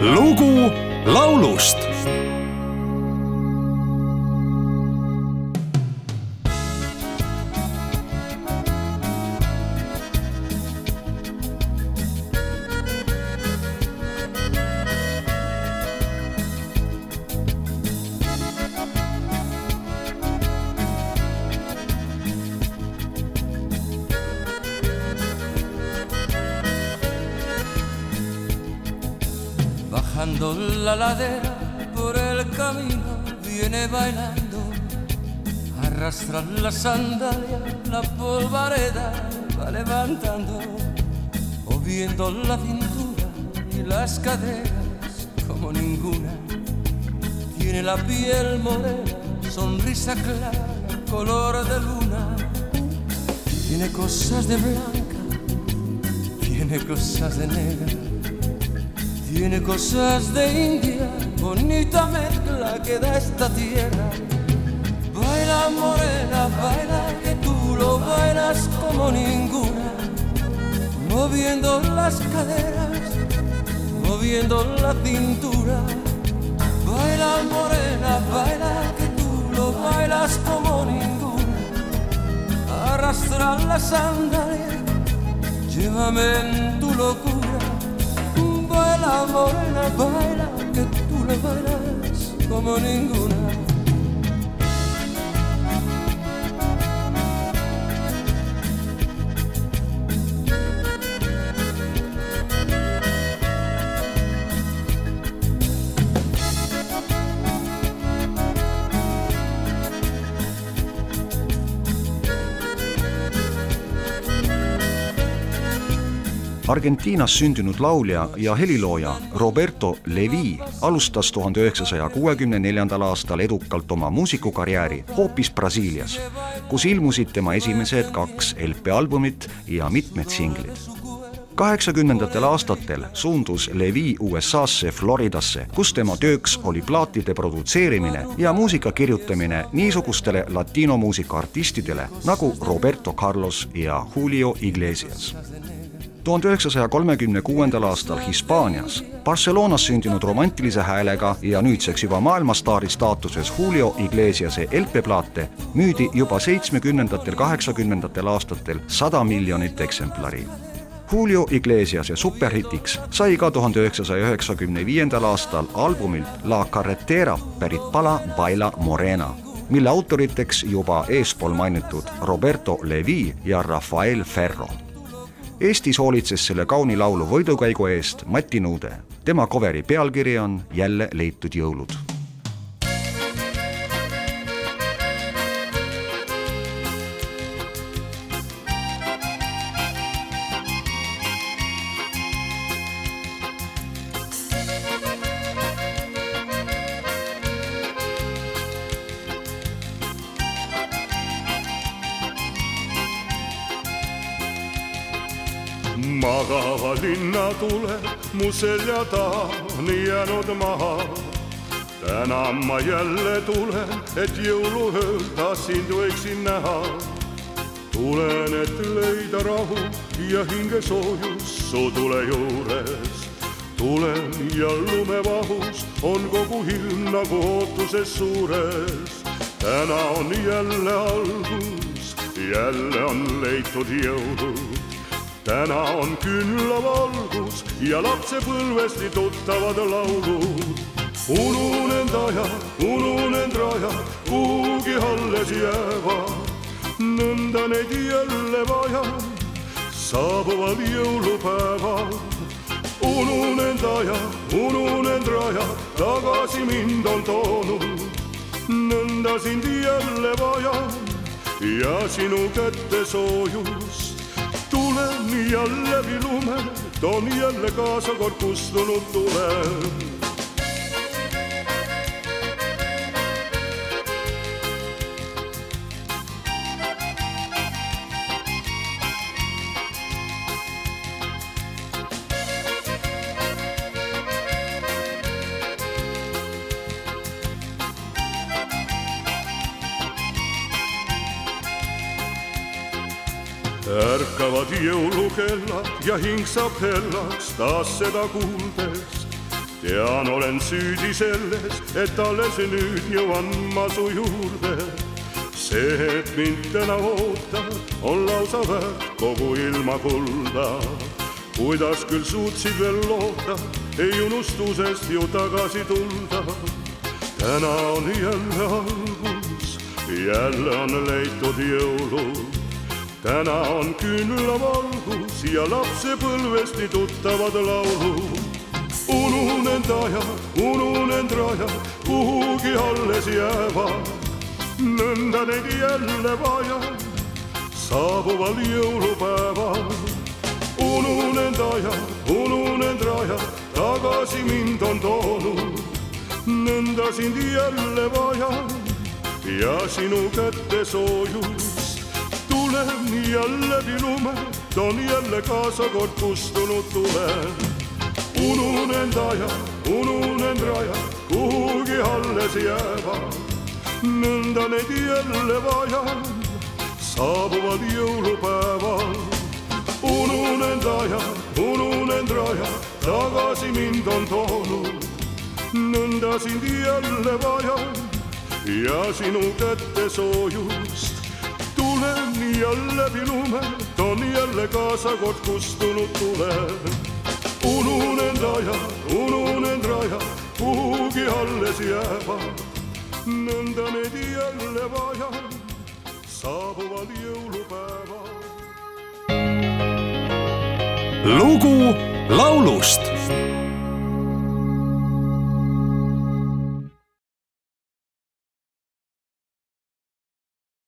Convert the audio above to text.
lugu laulust Bajando la ladera por el camino viene bailando, arrastra la sandalia, la polvareda va levantando, moviendo la cintura y las caderas como ninguna. Tiene la piel morena, sonrisa clara, color de luna. Tiene cosas de blanca, tiene cosas de negra. Tiene cosas de India, bonita mezcla que da esta tierra. Baila morena, baila que tú lo bailas como ninguna. Moviendo las caderas, moviendo la cintura. Baila morena, baila que tú lo bailas como ninguna. Arrastra la sandalia, llévame en tu locura morena, baila, que tú la bailas como ninguna. Argentiinas sündinud laulja ja helilooja Roberto Levi alustas tuhande üheksasaja kuuekümne neljandal aastal edukalt oma muusikukarjääri hoopis Brasiilias, kus ilmusid tema esimesed kaks LP-albumit ja mitmed singlid. kaheksakümnendatel aastatel suundus Levi USA-sse Floridasse, kus tema tööks oli plaatide produtseerimine ja muusika kirjutamine niisugustele latinomuusika artistidele nagu Roberto Carlos ja Julio Iglesias tuhande üheksasaja kolmekümne kuuendal aastal Hispaanias Barcelonas sündinud romantilise häälega ja nüüdseks juba maailmastaari staatuses Julio Iglesiase LP-plaate müüdi juba seitsmekümnendatel, kaheksakümnendatel aastatel sada miljonit eksemplari. Julio Iglesiase superhitiks sai ka tuhande üheksasaja üheksakümne viiendal aastal albumilt La Carretera pärit pala Baila Morena mille autoriteks juba eespool mainitud Roberto Levi ja Rafael Ferro Eestis hoolitses selle kauni laulu võidukäigu eest Mati Nuude. tema coveri pealkiri on Jälle leitud jõulud magava linna tuleb mu selja taha nii jäänud maha. täna ma jälle tulen, et jõuluööl ta sind võiksin näha. tulen, et leida rahu ja hingesoojus su tule juures. tulen ja lumevahus on kogu ilm nagu ootuses suures. täna on jälle algus, jälle on leitud jõulud täna on küllavalgus ja lapsepõlvest nii tuttavad laulud. ununenud ajad, ununenud rajad kuhugi alles jäävad. nõnda neid jälle vaja saabuval jõulupäeval. ununenud ajad, ununenud rajad tagasi mind on toonud. nõnda sind jälle vaja ja sinu kätte soojus tulen ja läbi lume, toon jälle kaasa kord kustunud tule. Ärkavad jõulukellad ja hing saab hellaks taas seda kuuldes. tean, olen süüdi selles, et alles nüüd jõuan ma su juurde. see, et mind täna ootad, on lausa väärt kogu ilma kulda. kuidas küll suutsid veel loota, ei unustusest ju tagasi tulda. täna on jälle algus, jälle on leitud jõulud täna on küünlavalgus ja lapsepõlvest nii tuttavad laulud. ununenud ajad, ununenud rajad kuhugi alles jäävad. nõnda neid jälle vaja saabuval jõulupäeval. ununenud ajad, ununenud rajad tagasi mind on toonud. nõnda sind jälle vaja ja sinu kätte soojus tulen ja läbi lume, toon jälle kaasa kord kustunud tule. ununenud aja, ununenud raja, kuhugi alles jäävad. nõnda neid jälle vajan, saabuvad jõulupäeval. ununenud aja, ununenud raja, tagasi mind on toonud. nõnda sind jälle vajan ja sinu kätte soojust tulen ja läbi lume, toon jälle kaasa kord kustunud tule. ununenud ajad, ununenud rajad, kuhugi alles jäävad. nõnda neid jälle vajan, saabuval jõulupäeval. lugu laulust